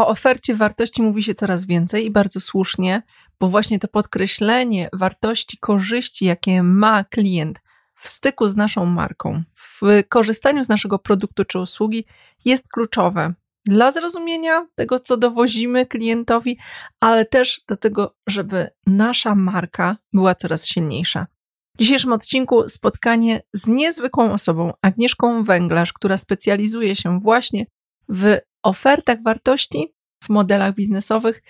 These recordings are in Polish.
O ofercie wartości mówi się coraz więcej i bardzo słusznie, bo właśnie to podkreślenie wartości, korzyści, jakie ma klient w styku z naszą marką, w korzystaniu z naszego produktu czy usługi jest kluczowe dla zrozumienia tego, co dowozimy klientowi, ale też do tego, żeby nasza marka była coraz silniejsza. W dzisiejszym odcinku spotkanie z niezwykłą osobą, Agnieszką Węglarz, która specjalizuje się właśnie w ofertach wartości, w modelach biznesowych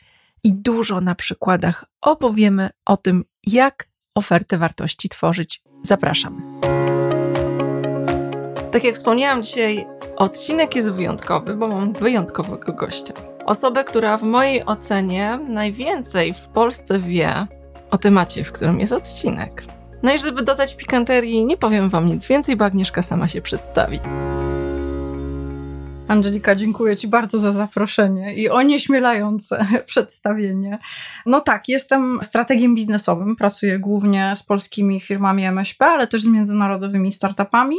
i dużo na przykładach opowiemy o tym, jak ofertę wartości tworzyć. Zapraszam. Tak jak wspomniałam dzisiaj, odcinek jest wyjątkowy, bo mam wyjątkowego gościa. Osobę, która w mojej ocenie najwięcej w Polsce wie o temacie, w którym jest odcinek. No i żeby dodać pikanterii, nie powiem wam nic więcej, bo Agnieszka sama się przedstawi. Angelika, dziękuję Ci bardzo za zaproszenie i onieśmielające przedstawienie. No tak, jestem strategiem biznesowym, pracuję głównie z polskimi firmami MŚP, ale też z międzynarodowymi startupami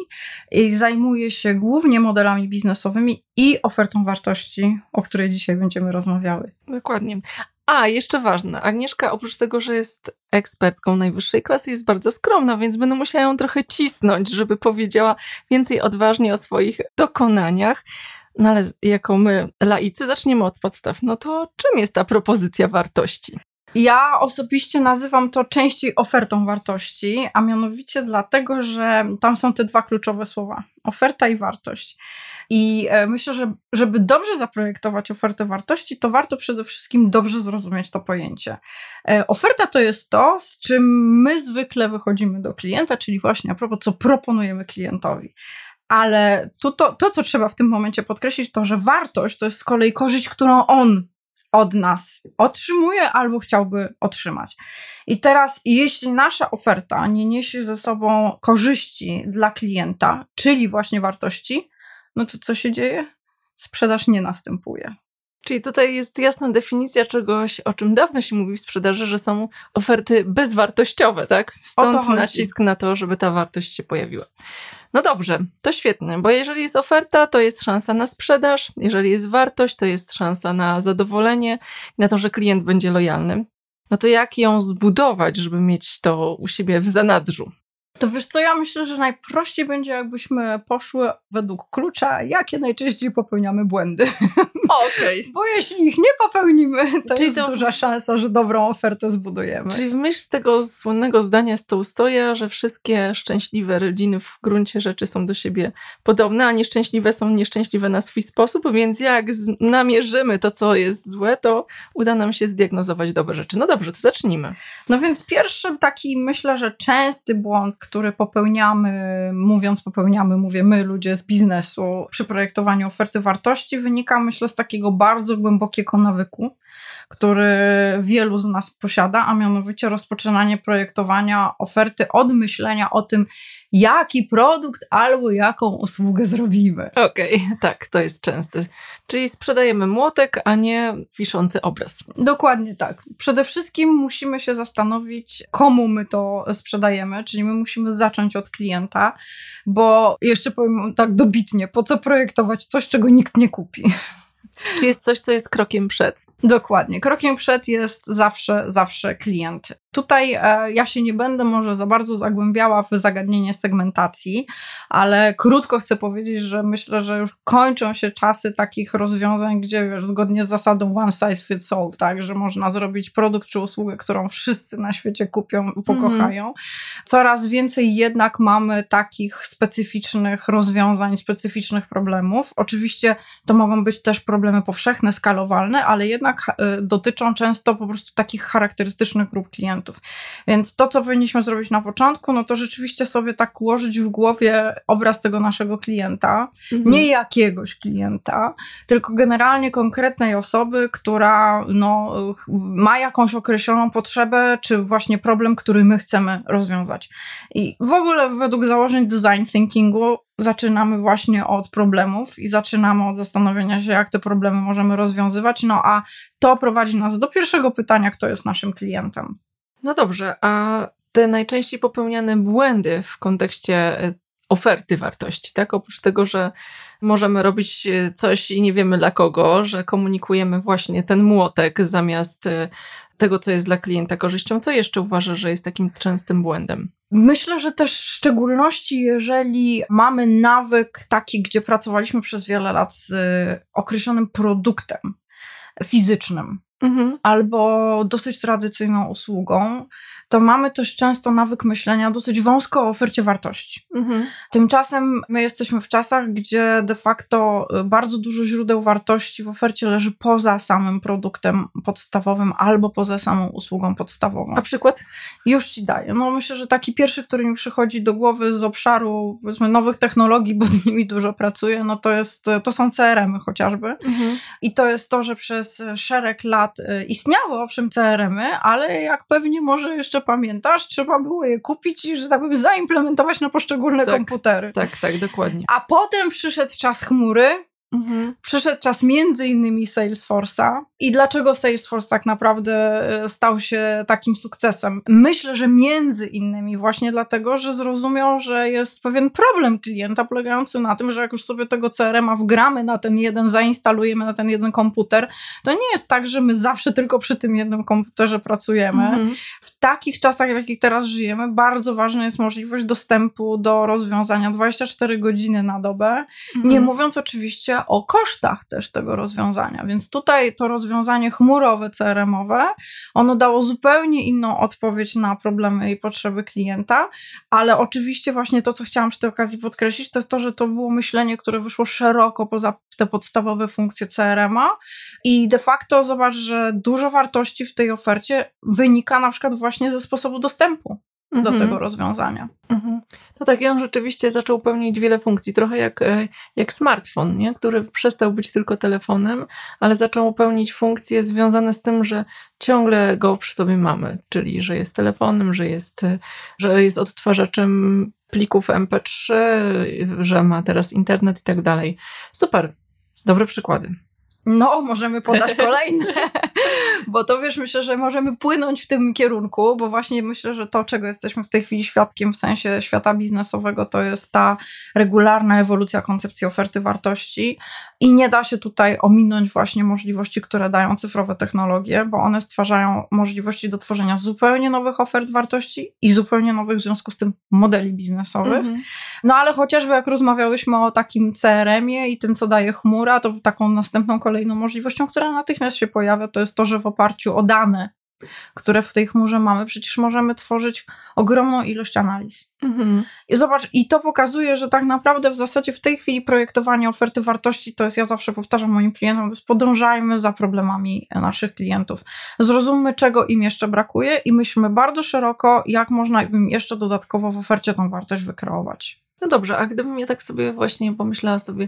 i zajmuję się głównie modelami biznesowymi i ofertą wartości, o której dzisiaj będziemy rozmawiały. Dokładnie. A, jeszcze ważne, Agnieszka oprócz tego, że jest ekspertką najwyższej klasy, jest bardzo skromna, więc będę musiała ją trochę cisnąć, żeby powiedziała więcej odważnie o swoich dokonaniach. No ale jako my, laicy, zaczniemy od podstaw. No to czym jest ta propozycja wartości? Ja osobiście nazywam to częściej ofertą wartości, a mianowicie dlatego, że tam są te dwa kluczowe słowa: oferta i wartość. I e, myślę, że żeby dobrze zaprojektować ofertę wartości, to warto przede wszystkim dobrze zrozumieć to pojęcie. E, oferta to jest to, z czym my zwykle wychodzimy do klienta, czyli właśnie a propos, co proponujemy klientowi. Ale to, to, to, co trzeba w tym momencie podkreślić, to, że wartość to jest z kolei korzyść, którą on od nas otrzymuje albo chciałby otrzymać. I teraz, jeśli nasza oferta nie niesie ze sobą korzyści dla klienta, czyli właśnie wartości, no to co się dzieje? Sprzedaż nie następuje. Czyli tutaj jest jasna definicja czegoś, o czym dawno się mówi w sprzedaży, że są oferty bezwartościowe, tak? Stąd nacisk na to, żeby ta wartość się pojawiła. No dobrze, to świetnie, bo jeżeli jest oferta, to jest szansa na sprzedaż, jeżeli jest wartość, to jest szansa na zadowolenie, na to, że klient będzie lojalny. No to jak ją zbudować, żeby mieć to u siebie w zanadrzu? To wiesz co, ja myślę, że najprościej będzie, jakbyśmy poszły według klucza, jakie najczęściej popełniamy błędy. Okej. Okay. Bo jeśli ich nie popełnimy, to Czyli jest to... duża szansa, że dobrą ofertę zbudujemy. Czyli w myśl tego słynnego zdania z stoja, że wszystkie szczęśliwe rodziny w gruncie rzeczy są do siebie podobne, a nieszczęśliwe są nieszczęśliwe na swój sposób, więc jak namierzymy to, co jest złe, to uda nam się zdiagnozować dobre rzeczy. No dobrze, to zacznijmy. No więc pierwszy taki, myślę, że częsty błąd, który popełniamy, mówiąc popełniamy, mówię my, ludzie z biznesu, przy projektowaniu oferty wartości, wynika myślę z takiego bardzo głębokiego nawyku, który wielu z nas posiada, a mianowicie rozpoczynanie projektowania oferty od myślenia o tym, jaki produkt albo jaką usługę zrobimy. Okej, okay, tak, to jest częste. Czyli sprzedajemy młotek, a nie wiszący obraz. Dokładnie tak. Przede wszystkim musimy się zastanowić, komu my to sprzedajemy, czyli my musimy zacząć od klienta, bo jeszcze powiem tak dobitnie, po co projektować coś, czego nikt nie kupi. Czy jest coś, co jest krokiem przed? Dokładnie. Krokiem przed jest zawsze, zawsze klient. Tutaj e, ja się nie będę może za bardzo zagłębiała w zagadnienie segmentacji, ale krótko chcę powiedzieć, że myślę, że już kończą się czasy takich rozwiązań, gdzie wiesz, zgodnie z zasadą one size fits all, tak, że można zrobić produkt czy usługę, którą wszyscy na świecie kupią i pokochają. Mm. Coraz więcej jednak mamy takich specyficznych rozwiązań, specyficznych problemów. Oczywiście to mogą być też problemy powszechne, skalowalne, ale jednak e, dotyczą często po prostu takich charakterystycznych grup klientów klientów. Więc to, co powinniśmy zrobić na początku, no to rzeczywiście sobie tak ułożyć w głowie obraz tego naszego klienta, mhm. nie jakiegoś klienta, tylko generalnie konkretnej osoby, która no, ma jakąś określoną potrzebę, czy właśnie problem, który my chcemy rozwiązać. I w ogóle według założeń design thinkingu zaczynamy właśnie od problemów i zaczynamy od zastanowienia się, jak te problemy możemy rozwiązywać. No a to prowadzi nas do pierwszego pytania, kto jest naszym klientem. No dobrze, a te najczęściej popełniane błędy w kontekście e, oferty wartości, tak? Oprócz tego, że możemy robić e, coś i nie wiemy dla kogo, że komunikujemy właśnie ten młotek zamiast e, tego, co jest dla klienta korzyścią. Co jeszcze uważasz, że jest takim częstym błędem? Myślę, że też w szczególności, jeżeli mamy nawyk taki, gdzie pracowaliśmy przez wiele lat z określonym produktem fizycznym, mhm. albo dosyć tradycyjną usługą, to mamy też często nawyk myślenia dosyć wąsko o ofercie wartości. Mhm. Tymczasem my jesteśmy w czasach, gdzie de facto y, bardzo dużo źródeł wartości w ofercie leży poza samym produktem podstawowym albo poza samą usługą podstawową. A przykład? Już ci daję. No myślę, że taki pierwszy, który mi przychodzi do głowy z obszaru powiedzmy nowych technologii, bo z nimi dużo pracuję, no to jest, to są CRM-y chociażby. Mhm. I to jest to, że przez szereg lat y, istniały owszem CRM-y, ale jak pewnie może jeszcze pamiętasz, trzeba było je kupić i, że tak powiem, zaimplementować na poszczególne tak, komputery. Tak, tak, dokładnie. A potem przyszedł czas chmury, Mhm. Przyszedł czas między innymi Salesforce'a. I dlaczego Salesforce tak naprawdę e, stał się takim sukcesem? Myślę, że między innymi właśnie dlatego, że zrozumiał, że jest pewien problem klienta polegający na tym, że jak już sobie tego CRM-a wgramy na ten jeden, zainstalujemy na ten jeden komputer, to nie jest tak, że my zawsze tylko przy tym jednym komputerze pracujemy. Mhm. W takich czasach, w jakich teraz żyjemy, bardzo ważna jest możliwość dostępu do rozwiązania 24 godziny na dobę. Mhm. Nie mówiąc oczywiście o kosztach też tego rozwiązania. Więc tutaj to rozwiązanie chmurowe, CRM-owe, ono dało zupełnie inną odpowiedź na problemy i potrzeby klienta, ale oczywiście właśnie to, co chciałam przy tej okazji podkreślić, to jest to, że to było myślenie, które wyszło szeroko poza te podstawowe funkcje CRM-a i de facto zobacz, że dużo wartości w tej ofercie wynika na przykład właśnie ze sposobu dostępu do mhm. tego rozwiązania. Mhm. No tak, i on rzeczywiście zaczął pełnić wiele funkcji, trochę jak, e, jak smartfon, nie? który przestał być tylko telefonem, ale zaczął pełnić funkcje związane z tym, że ciągle go przy sobie mamy, czyli że jest telefonem, że jest, e, że jest odtwarzaczem plików MP3, że ma teraz internet i tak dalej. Super, dobre przykłady. No, możemy podać kolejne, bo to wiesz, myślę, że możemy płynąć w tym kierunku, bo właśnie myślę, że to, czego jesteśmy w tej chwili świadkiem w sensie świata biznesowego, to jest ta regularna ewolucja koncepcji oferty wartości i nie da się tutaj ominąć właśnie możliwości, które dają cyfrowe technologie, bo one stwarzają możliwości do tworzenia zupełnie nowych ofert wartości i zupełnie nowych w związku z tym modeli biznesowych. Mhm. No ale chociażby jak rozmawiałyśmy o takim CRM-ie i tym, co daje chmura, to taką następną kolejną możliwością, która natychmiast się pojawia, to jest to, że w oparciu o dane, które w tej chmurze mamy, przecież możemy tworzyć ogromną ilość analiz. Mhm. I zobacz, i to pokazuje, że tak naprawdę w zasadzie w tej chwili projektowanie oferty wartości to jest, ja zawsze powtarzam moim klientom, to jest podążajmy za problemami naszych klientów. Zrozummy, czego im jeszcze brakuje i myślmy bardzo szeroko, jak można im jeszcze dodatkowo w ofercie tą wartość wykreować. No dobrze, a gdybym ja tak sobie właśnie pomyślała sobie,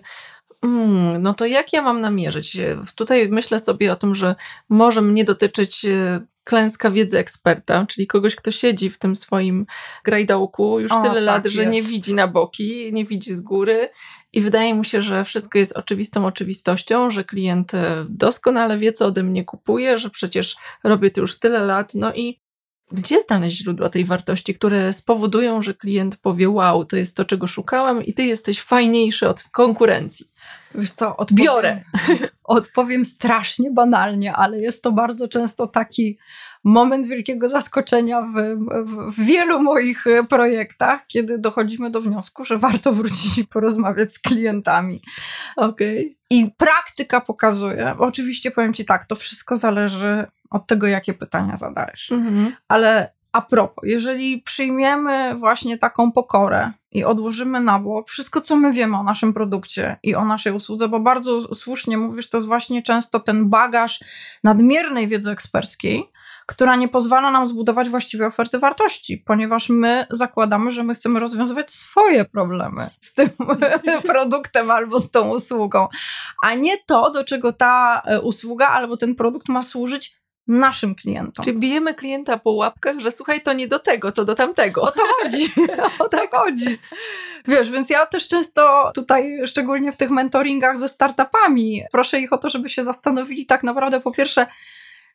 Mm, no to jak ja mam namierzyć? Tutaj myślę sobie o tym, że może mnie dotyczyć e, klęska wiedzy eksperta, czyli kogoś, kto siedzi w tym swoim grajdołku już o, tyle tak lat, że nie widzi na boki, nie widzi z góry. I wydaje mu się, że wszystko jest oczywistą oczywistością, że klient e, doskonale wie, co ode mnie kupuje, że przecież robię to już tyle lat, no i gdzie znaleźć źródła tej wartości, które spowodują, że klient powie: Wow, to jest to, czego szukałem, i ty jesteś fajniejszy od konkurencji. Wiesz co, odbiorę. Odpowiem strasznie banalnie, ale jest to bardzo często taki moment wielkiego zaskoczenia w, w, w, wielu moich e, projektach, kiedy dochodzimy do wniosku, że warto wrócić i porozmawiać z klientami. Okej. Okay. I praktyka pokazuje, oczywiście powiem Ci tak, to wszystko zależy od tego, jakie pytania zadajesz. Mhm. Ale a propos, jeżeli przyjmiemy właśnie taką pokorę i odłożymy na bok wszystko, co my wiemy o naszym produkcie i o naszej usłudze, bo bardzo słusznie mówisz, to jest właśnie często ten bagaż nadmiernej wiedzy eksperckiej, która nie pozwala nam zbudować właściwej oferty wartości, ponieważ my zakładamy, że my chcemy rozwiązywać swoje problemy z tym produktem albo z tą usługą, a nie to, do czego ta e, usługa albo ten produkt ma służyć naszym klientom. Czyli bijemy klienta po łapkach, że słuchaj, to nie do tego, to do tamtego. O to chodzi. o to chodzi. Wiesz, więc ja też często tutaj, szczególnie w tych mentoringach ze startupami, proszę ich o to, żeby się zastanowili tak naprawdę po pierwsze,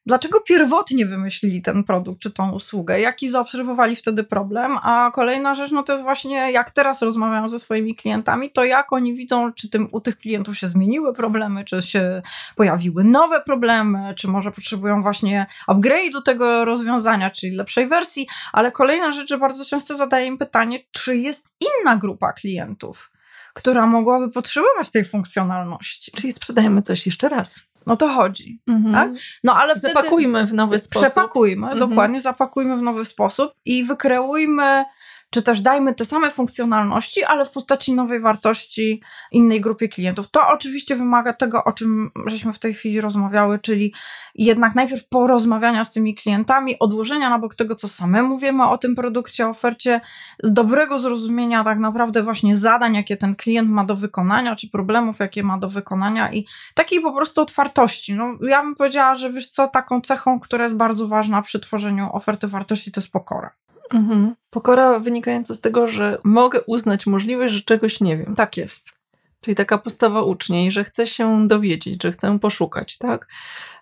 dlaczego pierwotnie wymyślili ten produkt czy tą usługę, jaki zaobserwowali wtedy problem, a kolejna rzecz, no to jest właśnie jak teraz rozmawiam ze swoimi klientami, to jak oni widzą, czy tym, u tych klientów się zmieniły problemy, czy się pojawiły nowe problemy, czy może potrzebują właśnie upgrade'u tego rozwiązania, czyli lepszej wersji, ale kolejna rzecz, że bardzo często zadaję im pytanie, czy jest inna grupa klientów, która mogłaby potrzebować tej funkcjonalności. Czyli sprzedajemy coś jeszcze raz. No to chodzi. Mhm. Tak? No ale wtedy Zapakujmy w nowy sposób. Przepakujmy, mhm. dokładnie, zapakujmy w nowy sposób i wykreujmy czy też dajmy te same funkcjonalności, ale w postaci nowej wartości innej grupie klientów. To oczywiście wymaga tego, o czym żeśmy w tej chwili rozmawiały, czyli jednak najpierw porozmawiania z tymi klientami, odłożenia na bok tego, co samemu wiemy o tym produkcie, ofercie, dobrego zrozumienia tak naprawdę właśnie zadań, jakie ten klient ma do wykonania, czy problemów, jakie ma do wykonania i takiej po prostu otwartości. No, ja bym powiedziała, że wiesz co, taką cechą, która jest bardzo ważna przy tworzeniu oferty wartości, to jest pokora. Mhm. Pokora wynikająca z tego, że mogę uznać możliwość, że czegoś nie wiem. Tak jest. Czyli taka postawa uczniej, że chcę się dowiedzieć, że chcę poszukać, tak?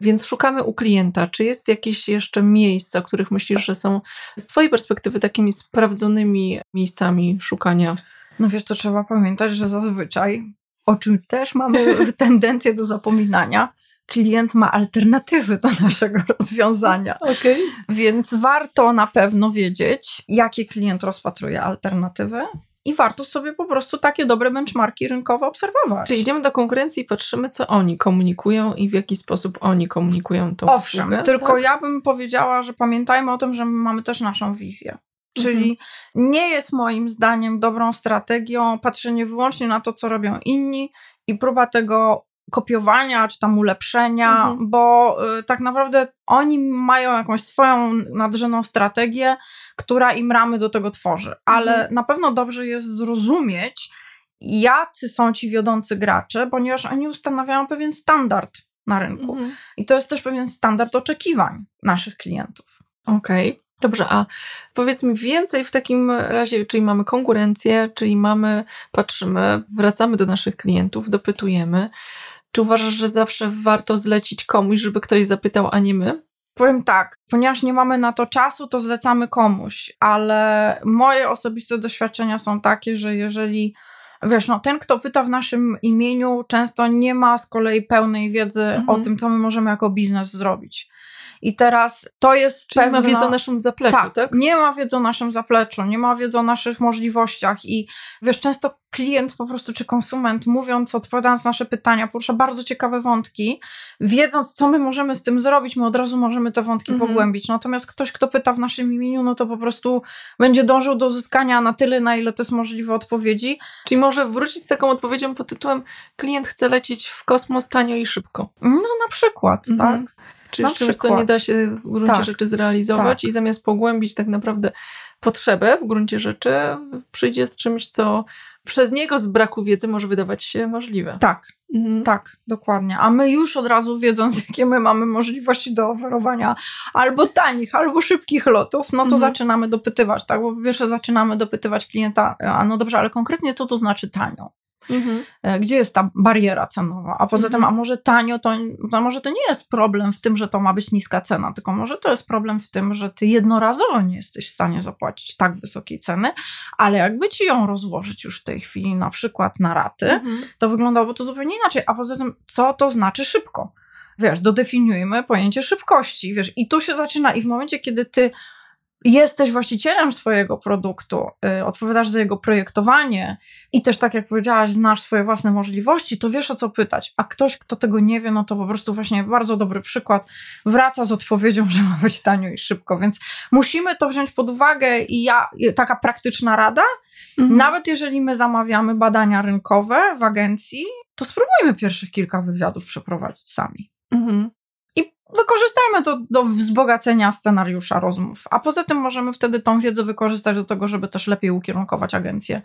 Więc szukamy u klienta. Czy jest jakieś jeszcze miejsca, których myślisz, że są z Twojej perspektywy takimi sprawdzonymi miejscami szukania? No wiesz, to trzeba pamiętać, że zazwyczaj, o czym też mamy tendencję do zapominania, klient ma alternatywy do naszego rozwiązania. Okay. Więc warto na pewno wiedzieć, jakie klient rozpatruje alternatywy. I warto sobie po prostu takie dobre benchmarki rynkowe obserwować. Czyli idziemy do konkurencji i patrzymy, co oni komunikują i w jaki sposób oni komunikują to. Owszem, usługę, tylko tak? ja bym powiedziała, że pamiętajmy o tym, że mamy też naszą wizję. Czyli mhm. nie jest moim zdaniem dobrą strategią patrzenie wyłącznie na to, co robią inni i próba tego kopiowania czy tam ulepszenia, mhm. bo y, tak naprawdę oni mają jakąś swoją nadrzeną strategię, która im ramy do tego tworzy. Ale mhm. na pewno dobrze jest zrozumieć, jacy są ci wiodący gracze, ponieważ oni ustanawiają pewien standard na rynku. Mhm. I to jest też pewien standard oczekiwań naszych klientów. Okej. Okay. Dobrze, a powiedz mi więcej w takim razie, czyli mamy konkurencję, czyli mamy, patrzymy, wracamy do naszych klientów, dopytujemy. Czy uważasz, że zawsze warto zlecić komuś, żeby ktoś zapytał, a nie my? Powiem tak, ponieważ nie mamy na to czasu, to zlecamy komuś, ale moje osobiste doświadczenia są takie, że jeżeli wiesz, no ten, kto pyta w naszym imieniu, często nie ma z kolei pełnej wiedzy mhm. o tym, co my możemy jako biznes zrobić. I teraz to jest Czyli pewna... ma wiedzy o naszym zapleczu, tak, tak? nie ma wiedzy o naszym zapleczu, nie ma wiedzy o naszych możliwościach i wiesz, często klient po prostu, czy konsument, mówiąc, odpowiadając na nasze pytania, porusza bardzo ciekawe wątki, wiedząc, co my możemy z tym zrobić, my od razu możemy te wątki mhm. pogłębić. Natomiast ktoś, kto pyta w naszym imieniu, no to po prostu będzie dążył do uzyskania na tyle, na ile to jest możliwe odpowiedzi. Czyli może wrócić z taką odpowiedzią pod tytułem klient chce lecieć w kosmos tanio i szybko. No na przykład, mhm. tak. Czy na czymś, co nie da się w gruncie tak, rzeczy zrealizować tak. i zamiast pogłębić tak naprawdę potrzebę w gruncie rzeczy, przyjdzie z czymś, co przez niego z braku wiedzy może wydawać się możliwe. Tak, mhm. tak, dokładnie. A my już od razu wiedząc, jakie my mamy możliwości do oferowania albo tanich, albo szybkich lotów, no to mhm. zaczynamy dopytywać, tak? Bo po pierwsze zaczynamy dopytywać klienta, a no dobrze, ale konkretnie co to znaczy tanio? Mhm. E, gdzie jest ta bariera cenowa? A poza mhm. tym, a może tanio, to, to może to nie jest problem w tym, że to ma być niska cena, tylko może to jest problem w tym, że ty jednorazowo nie jesteś w stanie zapłacić tak wysokiej ceny, ale jakby ci ją rozłożyć już w tej chwili na przykład na raty, mhm. to wyglądałoby to zupełnie inaczej. A poza tym, co to znaczy szybko? Wiesz, dodefiniujmy pojęcie szybkości, wiesz, i tu się zaczyna i w momencie, kiedy ty jesteś właścicielem swojego produktu, y, odpowiadasz za jego projektowanie i też, tak jak powiedziałaś, znasz swoje własne możliwości, to wiesz o co pytać. A ktoś, kto tego nie wie, no to po prostu właśnie bardzo dobry przykład wraca z odpowiedzią, że ma być tanio i szybko. Więc musimy to wziąć pod uwagę i ja, taka praktyczna rada, mhm. nawet jeżeli my zamawiamy badania rynkowe w agencji, to spróbujmy pierwszych kilka wywiadów przeprowadzić sami. Mhm wykorzystajmy to do wzbogacenia scenariusza rozmów. A poza tym możemy wtedy tą wiedzę wykorzystać do tego, żeby też lepiej ukierunkować agencję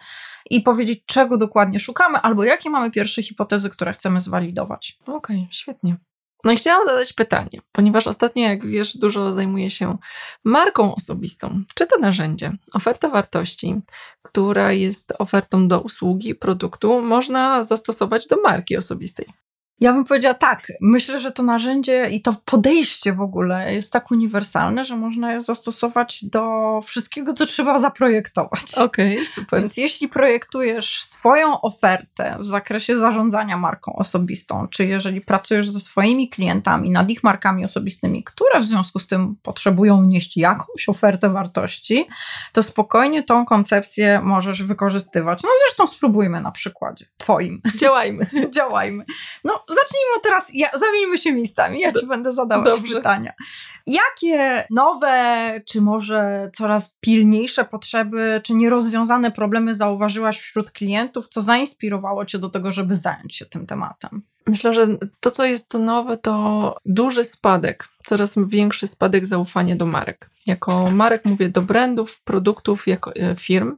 i powiedzieć, czego dokładnie szukamy, albo jakie mamy pierwsze hipotezy, które chcemy zwalidować. Okej, okay, świetnie. No i chciałam zadać pytanie, ponieważ ostatnio, jak wiesz, dużo zajmuję się marką osobistą. Czy to narzędzie, oferta wartości, która jest ofertą do usługi, produktu, można zastosować do marki osobistej? Ja bym powiedziała tak. Myślę, że to narzędzie i to podejście w ogóle jest tak uniwersalne, że można je zastosować do wszystkiego, co trzeba zaprojektować. Okej, okay, super. Więc jeśli projektujesz swoją ofertę w zakresie zarządzania marką osobistą, czy jeżeli pracujesz ze swoimi klientami nad ich markami osobistymi, które w związku z tym potrzebują nieść jakąś ofertę wartości, to spokojnie tą koncepcję możesz wykorzystywać. No zresztą spróbujmy na przykładzie twoim. Działajmy. Działajmy. No zacznijmy teraz, ja, zamieńmy się miejscami, ja ci będę zadawać Dobrze. pytania. Jakie nowe, czy może coraz pilniejsze potrzeby, czy nierozwiązane problemy zauważyłaś wśród klientów, co zainspirowało cię do tego, żeby zająć się tym tematem? Myślę, że to, co jest nowe, to duży spadek, coraz większy spadek zaufania do marek. Jako marek mówię do brandów, produktów, jako e, firm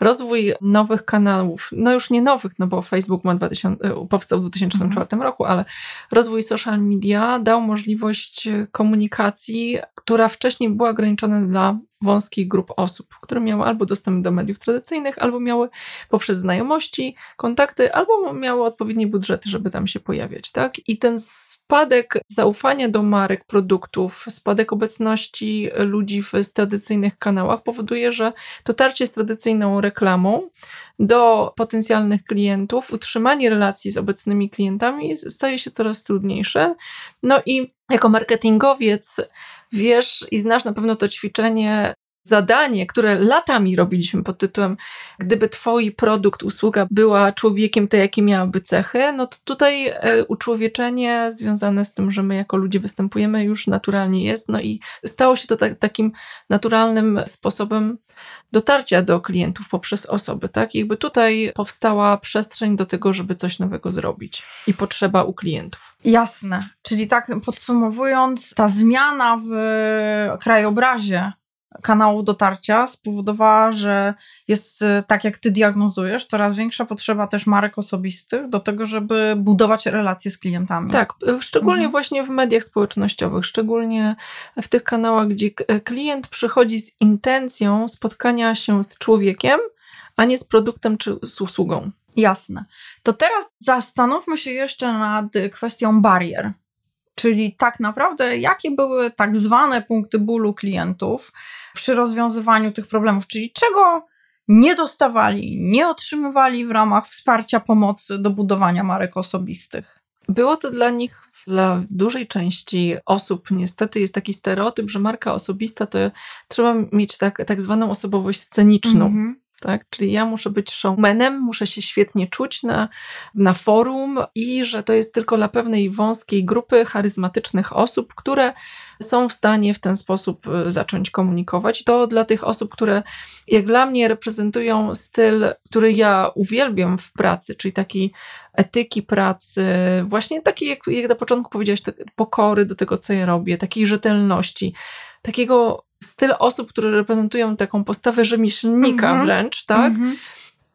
rozwój nowych kanałów, no już nie nowych, no bo Facebook ma 2000, e, powstał w 2004 mhm. roku, ale rozwój social media dał możliwość komunikacji, która wcześniej była ograniczona dla wąskich grup osób, które miały albo dostęp do mediów tradycyjnych, albo miały poprzez znajomości, kontakty, albo miały odpowiednie budżety, żeby tam się pojawiać, tak? I ten spadek zaufania do marek, produktów, spadek obecności ludzi w tradycyjnych kanałach powoduje, że dotarcie z tradycyjną reklamą do potencjalnych klientów, utrzymanie relacji z obecnymi klientami staje się coraz trudniejsze. No i jako marketingowiec wiesz i znasz na pewno to ćwiczenie zadanie, które latami robiliśmy pod tytułem gdyby twój produkt, usługa była człowiekiem, to jakie miałaby cechy, no to tutaj e, uczłowieczenie związane z tym, że my jako ludzie występujemy już naturalnie jest, no i stało się to tak, takim naturalnym sposobem dotarcia do klientów poprzez osoby, tak? Jakby tutaj powstała przestrzeń do tego, żeby coś nowego zrobić i potrzeba u klientów. Jasne. Czyli tak podsumowując, ta zmiana w krajobrazie kanału dotarcia spowodowała, że jest y, tak, jak ty diagnozujesz, coraz większa potrzeba też marek osobistych do tego, żeby budować relacje z klientami. Tak, y, szczególnie mhm. właśnie w mediach społecznościowych, szczególnie w tych kanałach, gdzie y, klient przychodzi z intencją spotkania się z człowiekiem, a nie z produktem czy z usługą. Jasne. To teraz zastanówmy się jeszcze nad kwestią barier. Czyli tak naprawdę, jakie były tak zwane punkty bólu klientów przy rozwiązywaniu tych problemów, czyli czego nie dostawali, nie otrzymywali w ramach wsparcia pomocy do budowania marek osobistych. Było to dla nich, dla dużej części osób, niestety jest taki stereotyp, że marka osobista to trzeba mieć tak, tak zwaną osobowość sceniczną. Mm -hmm tak? Czyli ja muszę być showmanem, muszę się świetnie czuć na, na forum i że to jest tylko dla pewnej wąskiej grupy charyzmatycznych osób, które są w stanie w ten sposób y, zacząć komunikować. To dla tych osób, które jak dla mnie reprezentują styl, który ja uwielbiam w pracy, czyli taki etyki pracy, właśnie takiej, jak, jak na początku powiedziałeś, pokory do tego, co ja robię, takiej rzetelności, takiego styl osób, które reprezentują taką postawę rzemieślnika mm -hmm. wręcz, tak? Mm -hmm.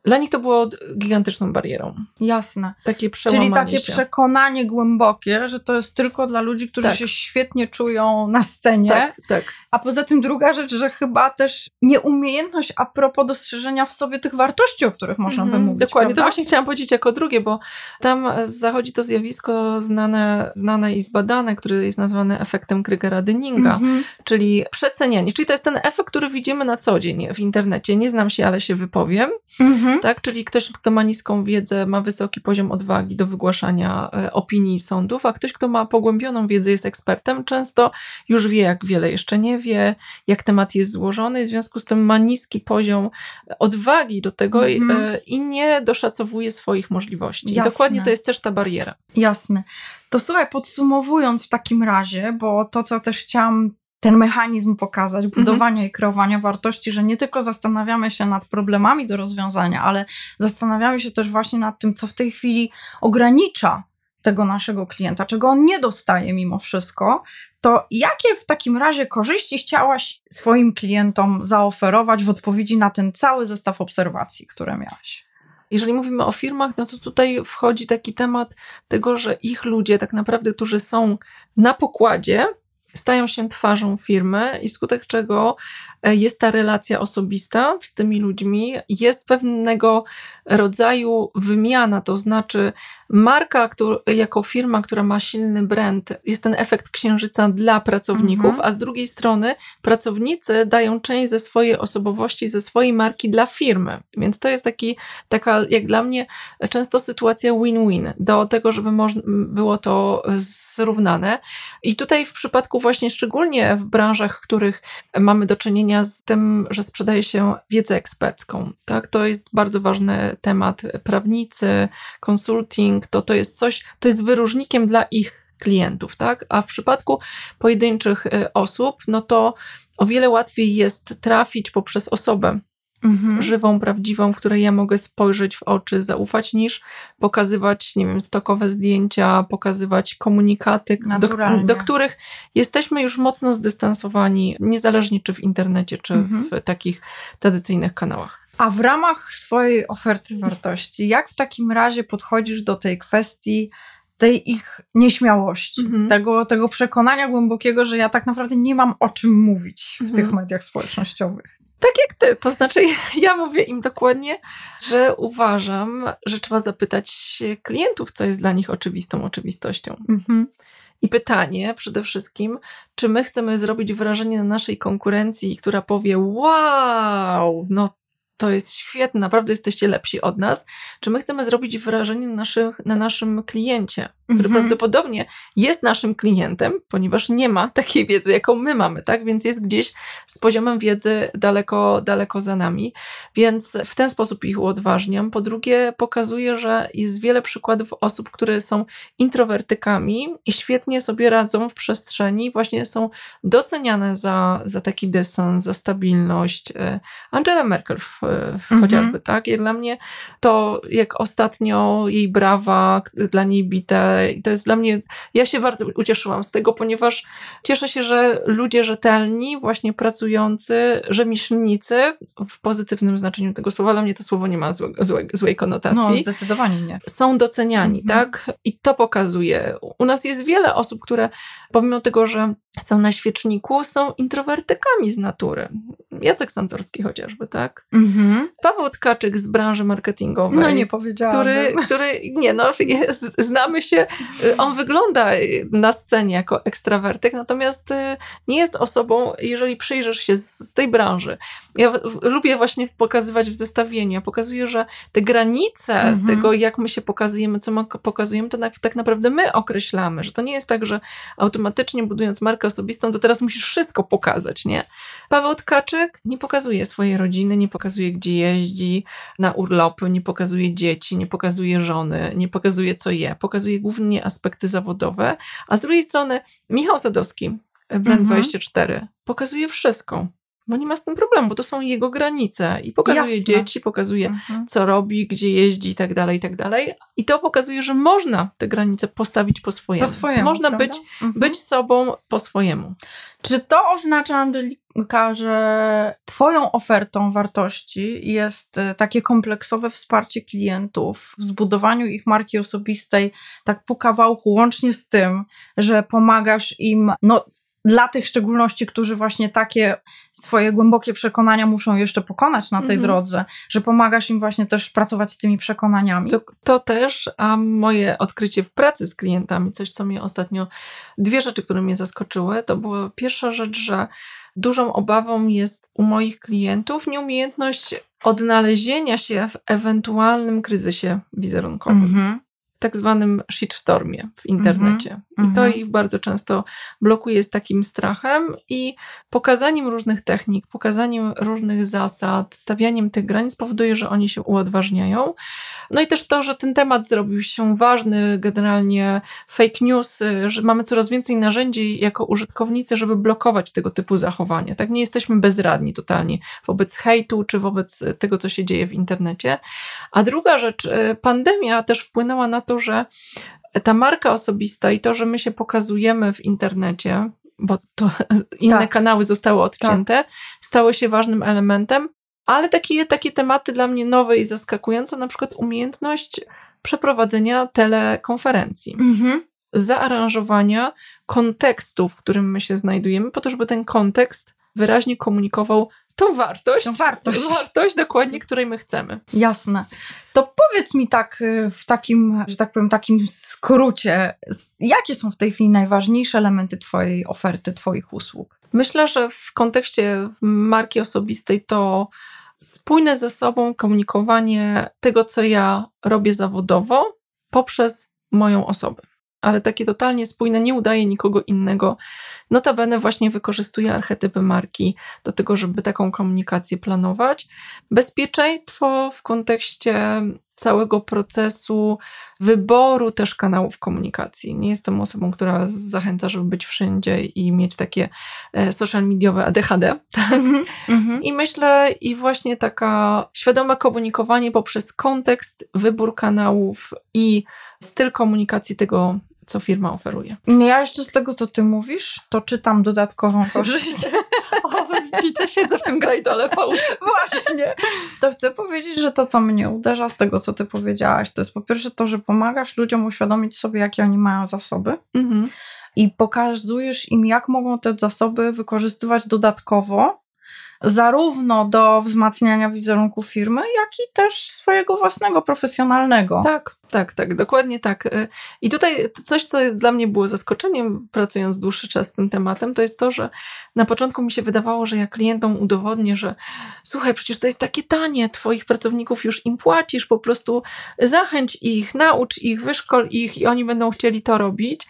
Dla nich to było gigantyczną barierą. Jasne. Takie Czyli takie się. przekonanie głębokie, że to jest tylko dla ludzi, którzy tak. się świetnie czują na scenie. Tak, tak. A poza tym druga rzecz, że chyba też nieumiejętność a propos dostrzeżenia w sobie tych wartości, o których można mm by mówić. Dokładnie, prawda? to właśnie chciałam powiedzieć jako drugie, bo tam zachodzi to zjawisko znane, znane i zbadane, które jest nazwane efektem Krygera-Dyninga, mm -hmm. czyli przecenianie. Czyli to jest ten efekt, który widzimy na co dzień w internecie. Nie znam się, ale się wypowiem. Mm -hmm. Tak? Czyli ktoś, kto ma niską wiedzę, ma wysoki poziom odwagi do wygłaszania e, opinii sądów, a ktoś, kto ma pogłębioną wiedzę, jest ekspertem, często już wie, jak wiele jeszcze nie wie, jak temat jest złożony, w związku z tym ma niski poziom odwagi do tego mm -hmm. i nie doszacowuje swoich możliwości. Jasne. I dokładnie to jest też ta bariera. Jasne. To słuchaj, podsumowując w takim razie, bo to, co też chciałam ten mechanizm pokazać, mhm. budowania mhm. i kreowania wartości, że nie tylko zastanawiamy się nad problemami do rozwiązania, ale zastanawiamy się też właśnie nad tym, co w tej chwili ogranicza tego naszego klienta, czego on nie dostaje mimo wszystko, to jakie w takim razie korzyści chciałaś swoim klientom zaoferować w odpowiedzi na ten cały zestaw obserwacji, które miałaś? Jeżeli mówimy o firmach, no to tutaj wchodzi taki temat tego, że ich ludzie, tak naprawdę, którzy są na pokładzie, stają się twarzą firmy i skutek czego e, jest ta relacja osobista z tymi ludźmi, jest pewnego rodzaju wymiana, to znaczy marka który, jako firma, która ma silny brand, jest ten efekt księżyca dla pracowników, mhm. a z drugiej strony pracownicy dają część ze swojej osobowości, ze swojej marki dla firmy. Więc to jest taki, taka, jak dla mnie, często sytuacja win-win do tego, żeby było to zrównane. I tutaj w przypadku właśnie szczególnie w branżach, w których mamy do czynienia z tym, że sprzedaje się wiedzę ekspercką, tak? To jest bardzo ważny temat. Prawnicy, konsulting, to, to jest coś, to jest wyróżnikiem dla ich klientów, tak? A w przypadku pojedynczych y, osób, no to o wiele łatwiej jest trafić poprzez osobę mhm. żywą, prawdziwą, w której ja mogę spojrzeć w oczy, zaufać, niż pokazywać, nie wiem, stokowe zdjęcia, pokazywać komunikaty, do, do, których jesteśmy już mocno zdystansowani, niezależnie czy w internecie, czy mhm. w takich tradycyjnych kanałach. A w ramach swojej oferty wartości, jak w takim razie podchodzisz do tej kwestii tej ich nieśmiałości, mhm. tego, tego przekonania głębokiego, że ja tak naprawdę nie mam o czym mówić w mhm. tych mediach społecznościowych? Tak jak ty, to znaczy ja mówię im dokładnie, że uważam, że trzeba zapytać klientów, co jest dla nich oczywistą oczywistością. Mhm. I pytanie przede wszystkim, czy my chcemy zrobić wrażenie na naszej konkurencji, która powie: Wow, no to jest świetne, naprawdę jesteście lepsi od nas, czy my chcemy zrobić wrażenie na, naszych, na naszym kliencie, który mhm. prawdopodobnie jest naszym klientem, ponieważ nie ma takiej wiedzy, jaką my mamy, tak? Więc jest gdzieś z poziomem wiedzy daleko, daleko za nami. Więc w ten sposób ich uodważniam. Po drugie, pokazuję, że jest wiele przykładów osób, które są introwertykami i świetnie sobie radzą w przestrzeni, właśnie są doceniane za, za taki dystans, za stabilność. E, Angela Merkel w, w mhm. chociażby, tak? I dla mnie to, jak ostatnio jej brawa dla niej bite, i to jest dla mnie, ja się bardzo ucieszyłam z tego, ponieważ cieszę się, że ludzie rzetelni, właśnie pracujący, rzemieślnicy, w pozytywnym znaczeniu tego słowa, dla mnie to słowo nie ma złe, złe, złej konotacji. No, zdecydowanie nie. Są doceniani, mhm. tak? I to pokazuje. U nas jest wiele osób, które pomimo tego, że są na świeczniku, są introwertykami z natury. Jacek Santorski chociażby, tak? Mhm. Paweł Tkaczyk z branży marketingowej. No nie powiedziałam. Który, który, nie no, jest, znamy się, on wygląda na scenie jako ekstrawertyk, natomiast y, nie jest osobą, jeżeli przyjrzysz się z, tej branży. Ja lubię właśnie pokazywać w zestawieniu. Ja pokazuję, że te granice mhm. tego, jak my się pokazujemy, co my pokazujemy, to tak naprawdę my określamy, że to nie jest tak, że automatycznie budując markę osobistą, to teraz musisz wszystko pokazać, nie? Paweł Tkaczyk nie pokazuje swojej rodziny, nie pokazuje, gdzie jeździ na urlopy, nie pokazuje dzieci, nie pokazuje żony, nie pokazuje, co je. Pokazuje głównie aspekty zawodowe. A z drugiej strony Michał Sadowski, Brand24, mhm. pokazuje wszystko bo nie ma z tym problemu, bo to są jego granice i pokazuje Jasne. dzieci, pokazuje mhm. co robi, gdzie jeździ i tak dalej, i tak dalej. I to pokazuje, że można te granice postawić po swojemu. Po swojemu można być, mhm. być sobą po swojemu. Czy to oznacza, Angelika, że Twoją ofertą wartości jest e, takie kompleksowe wsparcie klientów w zbudowaniu ich marki osobistej, tak po kawałku, łącznie z tym, że pomagasz im no, dla tych szczególności, którzy właśnie takie swoje głębokie przekonania muszą jeszcze pokonać na tej mhm. drodze, że pomagasz im właśnie też pracować z tymi przekonaniami. To, to też, a moje odkrycie w pracy z klientami, coś co mnie ostatnio, dwie rzeczy, które mnie zaskoczyły, to była pierwsza rzecz, że dużą obawą jest u moich klientów nieumiejętność odnalezienia się w ewentualnym kryzysie wizerunkowym. Mhm tak zwanym shitstormie w internecie. Mm -hmm. I to mhm. ich bardzo często blokuje z takim strachem i pokazaniem różnych technik, pokazaniem różnych zasad, stawianiem tych granic powoduje, że oni się uodważniają. No i też to, że ten temat zrobił się ważny, generalnie fake news, że mamy coraz więcej narzędzi jako użytkownicy, żeby blokować tego typu zachowania. Tak nie jesteśmy bezradni totalnie wobec hejtu czy wobec tego, co się dzieje w internecie. A druga rzecz, e, pandemia też wpłynęła na to, że ta marka osobista i to, że my się pokazujemy w internecie, bo to inne tak. kanały zostały odcięte, tak. stało się ważnym elementem, ale takie, takie tematy dla mnie nowe i zaskakujące, na przykład umiejętność przeprowadzenia telekonferencji. Mhm zaaranżowania kontekstu, w którym my się znajdujemy, po to, żeby ten kontekst wyraźnie komunikował tą wartość, tą wartość. wartość dokładnie, której my chcemy. Jasne. To powiedz mi tak y, w takim, że tak powiem, takim skrócie, jakie są w tej chwili najważniejsze elementy Twojej oferty, Twoich usług? Myślę, że w kontekście marki osobistej to spójne ze sobą komunikowanie tego, co ja robię zawodowo poprzez moją osobę ale takie totalnie spójne, nie udaje nikogo innego. Notabene właśnie wykorzystuje archetypy marki do tego, żeby taką komunikację planować. Bezpieczeństwo w kontekście całego procesu wyboru też kanałów komunikacji. Nie jestem osobą, która zachęca, żeby być wszędzie i mieć takie e, social mediowe ADHD. Tak? Mm -hmm. I myślę, i właśnie taka świadome komunikowanie poprzez kontekst, wybór kanałów i styl komunikacji tego, co firma oferuje. Ja jeszcze z tego, co ty mówisz, to czytam dodatkową korzyść. o, widzicie, siedzę w tym grajdole po Właśnie. To chcę powiedzieć, że to, co mnie uderza z tego, co ty powiedziałaś, to jest po pierwsze to, że pomagasz ludziom uświadomić sobie, jakie oni mają zasoby. Mhm. I pokazujesz im, jak mogą te zasoby wykorzystywać dodatkowo, zarówno do wzmacniania wizerunku firmy, jak i też swojego własnego profesjonalnego. Tak, tak, tak, dokładnie tak. Y, I tutaj coś, co dla mnie było zaskoczeniem, pracując dłuższy czas z tym tematem, to jest to, że na początku mi się wydawało, że ja klientom udowodnię, że słuchaj, przecież to jest takie tanie, twoich pracowników już im płacisz, po prostu zachęć ich, naucz ich, wyszkol ich i oni będą chcieli to robić.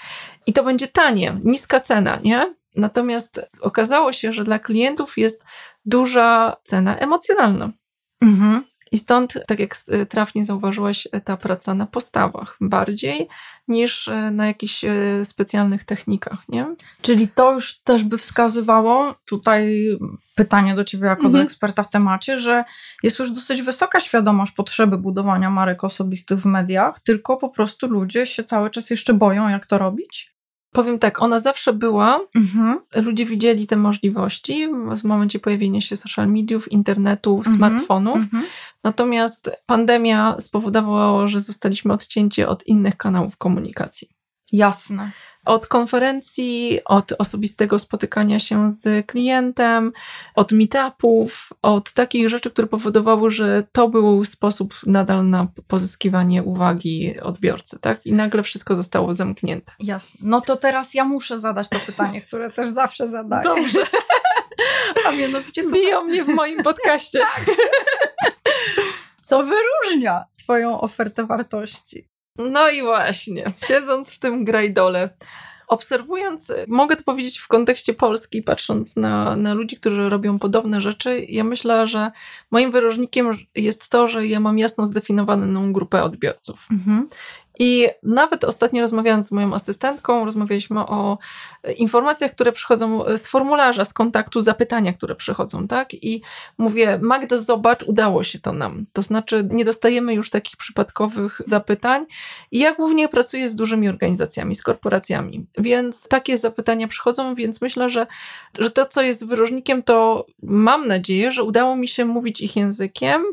I to będzie tanie, niska cena, nie? Natomiast okazało się, że dla klientów jest duża cena emocjonalna. Mhm. I stąd, tak jak trafnie zauważyłaś, ta praca na postawach bardziej niż e, na jakichś e, specjalnych technikach, nie? Czyli to już też by wskazywało, tutaj pytanie do Ciebie jako mhm. do eksperta w temacie, że jest już dosyć wysoka świadomość potrzeby budowania marek osobistych w mediach, tylko po prostu ludzie się cały czas jeszcze boją, jak to robić? Powiem tak, ona zawsze była. Mhm. Ludzie widzieli te możliwości w momencie pojawienia się social mediów, internetu, mhm. smartfonów. Mhm. Natomiast pandemia spowodowała, że zostaliśmy odcięci od innych kanałów komunikacji. Jasne od konferencji, od osobistego spotykania się z klientem, od meetupów, od takich rzeczy, które powodowały, że to był sposób nadal na pozyskiwanie uwagi odbiorcy, tak? I nagle wszystko zostało zamknięte. Jasne. No to teraz ja muszę zadać to pytanie, które też zawsze zadaję. Dobrze. A mianowicie biją mnie w moim podcaście. Tak. Co wyróżnia Twoją ofertę wartości? No i właśnie, siedząc w tym grajdole, obserwując, mogę to powiedzieć w kontekście Polski, patrząc na, na ludzi, którzy robią podobne rzeczy, ja myślę, że moim wyróżnikiem jest to, że ja mam jasno zdefiniowaną grupę odbiorców. Mhm. I nawet ostatnio rozmawiając z moją asystentką, rozmawialiśmy o informacjach, które przychodzą z formularza, z kontaktu, zapytania, które przychodzą, tak? I mówię, Magda, zobacz, udało się to nam. To znaczy, nie dostajemy już takich przypadkowych zapytań. I ja głównie pracuję z dużymi organizacjami, z korporacjami, więc takie zapytania przychodzą, więc myślę, że, że to, co jest wyróżnikiem, to mam nadzieję, że udało mi się mówić ich językiem,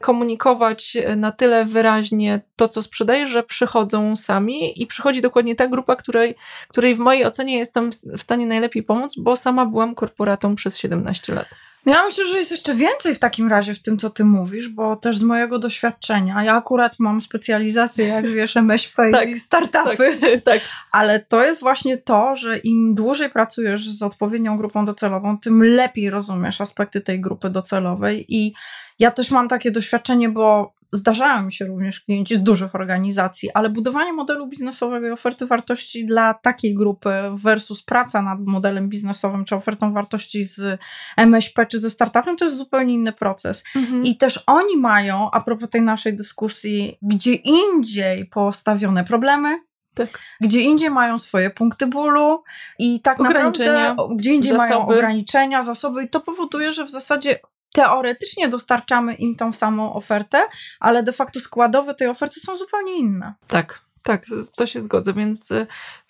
komunikować na tyle wyraźnie to, co sprzedaję, że przychodzą sami i przychodzi dokładnie ta grupa, której, której w mojej ocenie jestem w stanie najlepiej pomóc, bo sama byłam korporatą przez 17 lat. Ja myślę, że jest jeszcze więcej w takim razie w tym, co ty mówisz, bo też z mojego doświadczenia, ja akurat mam specjalizację, jak wiesz, MŚP tak, i startupy, tak, tak. ale to jest właśnie to, że im dłużej pracujesz z odpowiednią grupą docelową, tym lepiej rozumiesz aspekty tej grupy docelowej i ja też mam takie doświadczenie, bo zdarzają mi się również klienci z dużych organizacji, ale budowanie modelu biznesowego i oferty wartości dla takiej grupy versus praca nad modelem biznesowym czy ofertą wartości z MŚP czy ze startupem to jest zupełnie inny proces. Mhm. I też oni mają, a propos tej naszej dyskusji, gdzie indziej postawione problemy, tak. Gdzie indziej mają swoje punkty bólu i tak naprawdę gdzie indziej zasoby. mają ograniczenia, zasoby i to powoduje, że w zasadzie teoretycznie dostarczamy im tą samą ofertę, ale de facto składowe tej oferty są zupełnie inne. Tak, tak, to się zgodzę, więc,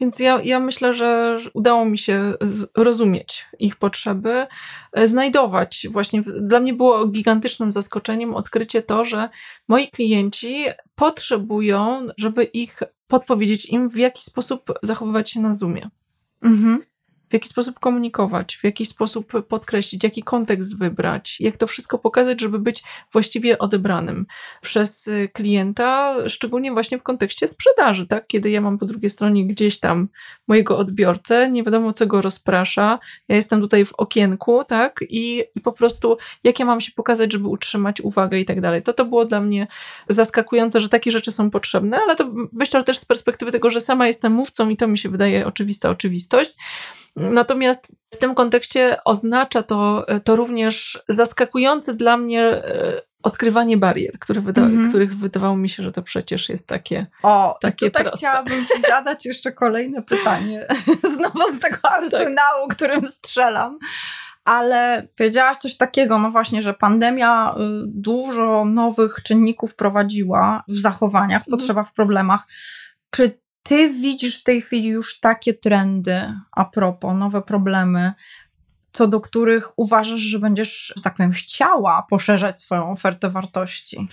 więc ja, ja myślę, że udało mi się rozumieć ich potrzeby, e, znajdować. Właśnie dla mnie było gigantycznym zaskoczeniem odkrycie to, że moi klienci potrzebują, żeby ich podpowiedzieć im, w jaki sposób zachowywać się na Zoomie. Mhm w jaki sposób komunikować, w jaki sposób podkreślić, jaki kontekst wybrać, jak to wszystko pokazać, żeby być właściwie odebranym przez klienta, szczególnie właśnie w kontekście sprzedaży, tak? Kiedy ja mam po drugiej stronie gdzieś tam mojego odbiorcę, nie wiadomo co go rozprasza, ja jestem tutaj w okienku, tak? I, i po prostu jak ja mam się pokazać, żeby utrzymać uwagę i tak dalej. To to było dla mnie zaskakujące, że takie rzeczy są potrzebne, ale to myślę też z perspektywy tego, że sama jestem mówcą i to mi się wydaje oczywista oczywistość. Natomiast w tym kontekście oznacza to, to również zaskakujące dla mnie e, odkrywanie barier, które wyda mm-hmm. których wydawało mi się, że to przecież jest takie O, takie tutaj proste. chciałabym Ci zadać jeszcze kolejne pytanie, znowu z tego arsenału, tak. którym strzelam. Ale powiedziałaś coś takiego, no właśnie, że pandemia y, dużo nowych czynników prowadziła w zachowaniach, w mhm. potrzebach, w problemach. Czy ty widzisz w tej chwili już takie trendy, a propos, nowe problemy, co do których uważasz, że będziesz, że tak powiem, chciała poszerzać swoją ofertę wartości?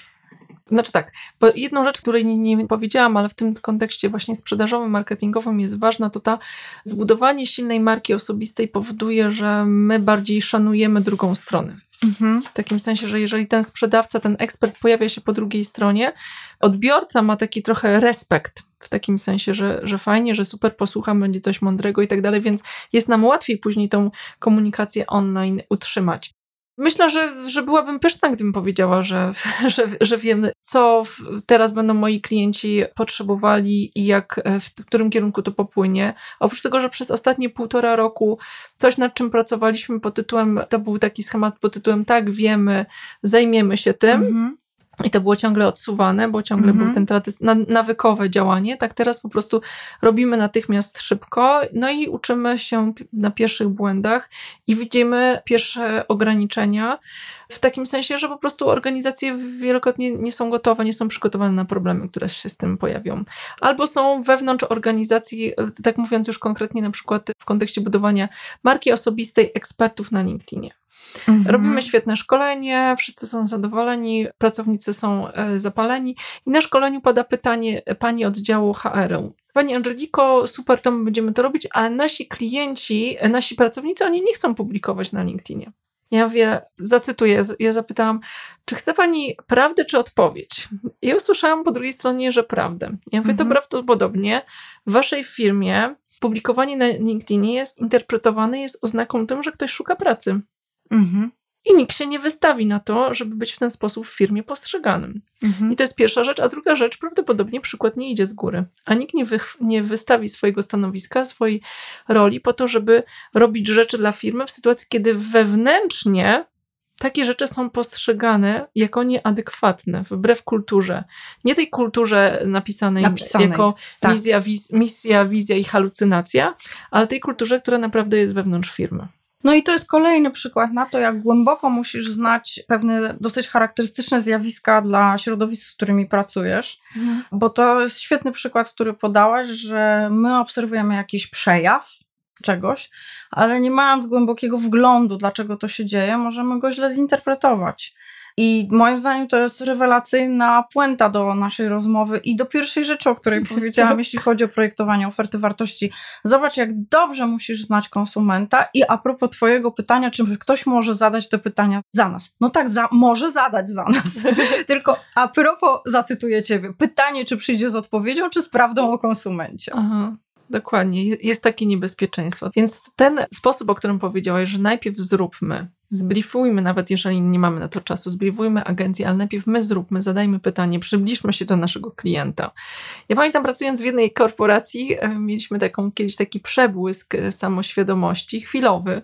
Znaczy tak, bo jedną rzecz, której nie, nie, powiedziałam, ale w tym kontekście właśnie sprzedażowym, marketingowym jest ważna, to ta zbudowanie silnej marki osobistej powoduje, że my bardziej szanujemy drugą stronę. Mhm. W takim sensie, że jeżeli ten sprzedawca, ten ekspert pojawia się po drugiej stronie, odbiorca ma taki trochę respekt w takim sensie, że, że fajnie, że super posłucham, będzie coś mądrego i tak dalej, więc jest nam łatwiej później tą komunikację online utrzymać. Myślę, że, że byłabym pyszna, gdybym powiedziała, że, że, że wiem, co teraz będą moi klienci potrzebowali i jak, e, w którym kierunku to popłynie. Oprócz tego, że przez ostatnie półtora roku coś, nad czym pracowaliśmy pod tytułem, to był taki schemat pod tytułem tak, wiemy, zajmiemy się tym. Mhm. I to było ciągle odsuwane, bo ciągle -hmm. był ten nawykowe działanie. Tak teraz po prostu robimy natychmiast szybko, no i uczymy się na pierwszych błędach i widzimy pierwsze ograniczenia. W takim sensie, że po prostu organizacje wielokrotnie nie są gotowe, nie są przygotowane na problemy, które się z tym pojawią. Albo są wewnątrz organizacji, tak mówiąc już konkretnie na przykład w kontekście budowania marki osobistej ekspertów na LinkedInie. Mhm. Robimy świetne szkolenie, wszyscy są zadowoleni, pracownicy są e, zapaleni i na szkoleniu pada pytanie pani oddziału HR-u. Pani Angeliko, super, to my będziemy to robić, ale nasi klienci, e, nasi pracownicy, oni nie chcą publikować na LinkedInie. Ja mówię, zacytuję, ja zapytałam, czy chce pani prawdę czy odpowiedź? I usłyszałam po drugiej stronie, że prawdę. Ja mówię, mhm. to prawdopodobnie w waszej firmie publikowanie na LinkedInie jest interpretowane, jest oznaką tym, że ktoś szuka pracy. Mhm. I nikt się nie wystawi na to, żeby być w ten sposób w firmie postrzeganym. Mhm. I to jest pierwsza rzecz. A druga rzecz, prawdopodobnie przykład nie idzie z góry. A nikt nie, wy, nie wystawi swojego stanowiska, swojej roli po to, żeby robić rzeczy dla firmy w sytuacji, kiedy wewnętrznie takie rzeczy są postrzegane jako nieadekwatne, wbrew kulturze. Nie tej kulturze napisanej, napisanej jako tak. misja, wiz, misja, wizja i halucynacja, ale tej kulturze, która naprawdę jest wewnątrz firmy. No i to jest kolejny przykład na to, jak głęboko musisz znać pewne dosyć charakterystyczne zjawiska dla środowisk, z którymi pracujesz, mhm. bo to jest świetny przykład, który podałaś, że my obserwujemy jakiś przejaw czegoś, ale nie mając głębokiego wglądu, dlaczego to się dzieje, możemy go źle zinterpretować. I moim zdaniem to jest rewelacyjna puenta do naszej rozmowy i do pierwszej rzeczy, o której powiedziałam, jeśli chodzi o projektowanie oferty wartości. Zobacz, jak dobrze musisz znać konsumenta i a propos twojego pytania, czy ktoś może zadać te pytania za nas. No tak, za, może zadać za nas. Tylko a propos, zacytuję ciebie, pytanie, czy przyjdzie z odpowiedzią, czy z prawdą o konsumencie. Aha. Dokładnie, jest takie niebezpieczeństwo. Więc ten sposób, o którym powiedziałeś, że najpierw zróbmy, zbriefujmy, nawet jeżeli nie mamy na to czasu, zbriefujmy agencję, ale najpierw my zróbmy, zadajmy pytanie, przybliżmy się do naszego klienta. Ja pamiętam, pracując w jednej korporacji, e, mieliśmy taką, kiedyś taki przebłysk e, samoświadomości, chwilowy,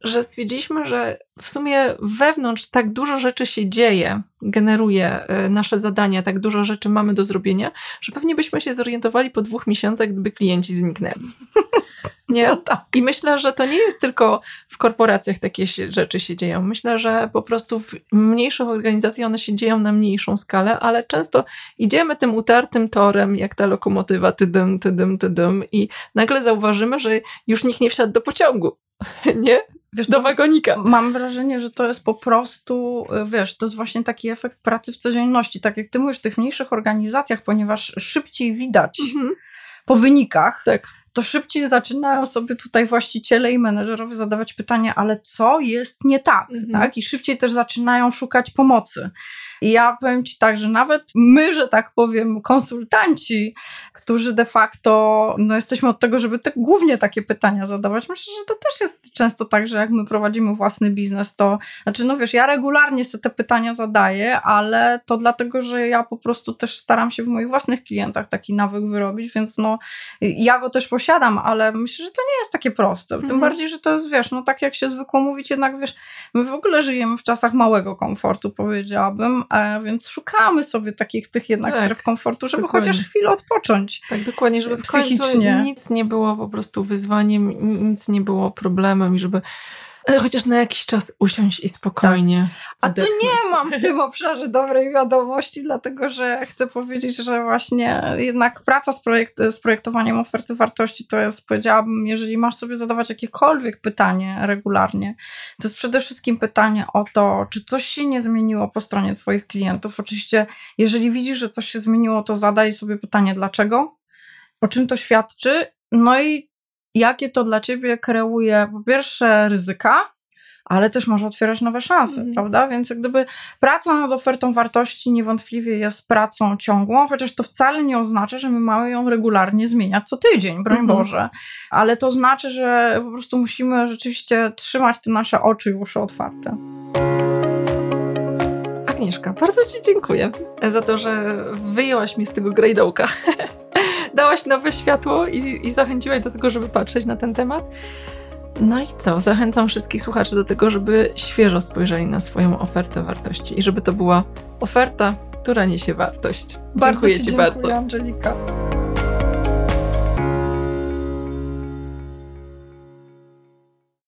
że stwierdziliśmy, że w sumie wewnątrz tak dużo rzeczy się dzieje, generuje e, nasze zadania, tak dużo rzeczy mamy do zrobienia, że pewnie byśmy się zorientowali po dwóch miesiącach, gdyby klienci zniknęli. Nie? No tak. I myślę, że to nie jest tylko w korporacjach takie rzeczy się dzieją. Myślę, że po prostu w mniejszych organizacjach one się dzieją na mniejszą skalę, ale często idziemy tym utartym torem, jak ta lokomotywa, tydym, tydym, tydym i nagle zauważymy, że już nikt nie wsiadł do pociągu. Nie? Wiesz, do wagonika. Mam wrażenie, że to jest po prostu, y, wiesz, to jest właśnie taki efekt pracy w codzienności. Tak jak ty mówisz, w tych mniejszych organizacjach, ponieważ szybciej widać Mhm. po wynikach, Tak. To szybciej zaczynają sobie tutaj właściciele i menedżerowie zadawać pytania, ale co jest nie tak, Mhm. tak? I szybciej też zaczynają szukać pomocy. I ja powiem Ci tak, że nawet my, że tak powiem, konsultanci, którzy de facto, no jesteśmy od tego, żeby te, głównie takie pytania zadawać. Myślę, że to też jest często tak, że jak my prowadzimy własny biznes, to, znaczy no wiesz, ja regularnie sobie te pytania zadaję, ale to dlatego, że ja po prostu też staram się w moich własnych klientach taki nawyk wyrobić, więc no ja go też posiadam, ale myślę, że to nie jest takie proste. Tym Mhm. bardziej, że to jest, wiesz, no tak jak się zwykło mówić, jednak wiesz, my w ogóle żyjemy w czasach małego komfortu, powiedziałabym, więc szukamy sobie takich tych jednak Tak, stref komfortu, żeby dokładnie. chociaż chwilę odpocząć. Tak, dokładnie, żeby w końcu nic nie było po prostu wyzwaniem, ni- nic nie było problemem i żeby chociaż na jakiś czas usiąść i spokojnie A tu nie mam w tym obszarze dobrej wiadomości, dlatego że chcę powiedzieć, że właśnie jednak praca z, projekt, z projektowaniem oferty wartości to jest, powiedziałabym, jeżeli masz sobie zadawać jakiekolwiek pytanie regularnie, to jest przede wszystkim pytanie o to, czy coś się nie zmieniło po stronie Twoich klientów. Oczywiście, jeżeli widzisz, że coś się zmieniło, to zadaj sobie pytanie, dlaczego, o czym to świadczy, no i jakie to dla Ciebie kreuje, po pierwsze, ryzyka, ale też może otwierać nowe szanse, Mhm. prawda? Więc jak gdyby praca nad ofertą wartości niewątpliwie jest pracą ciągłą, chociaż to wcale nie oznacza, że my mamy ją regularnie zmieniać co tydzień, broń Mhm. Boże. Ale to znaczy, że po prostu musimy rzeczywiście trzymać te nasze oczy i uszy otwarte. Agnieszka, bardzo Ci dziękuję za to, że wyjęłaś mi z tego grajdołka. Dałaś nowe światło i, i zachęciłaś do tego, żeby patrzeć na ten temat. No i co? Zachęcam wszystkich słuchaczy do tego, żeby świeżo spojrzeli na swoją ofertę wartości i żeby to była oferta, która niesie wartość. Bardzo dziękuję Ci Ci dziękuję, bardzo. Angelika.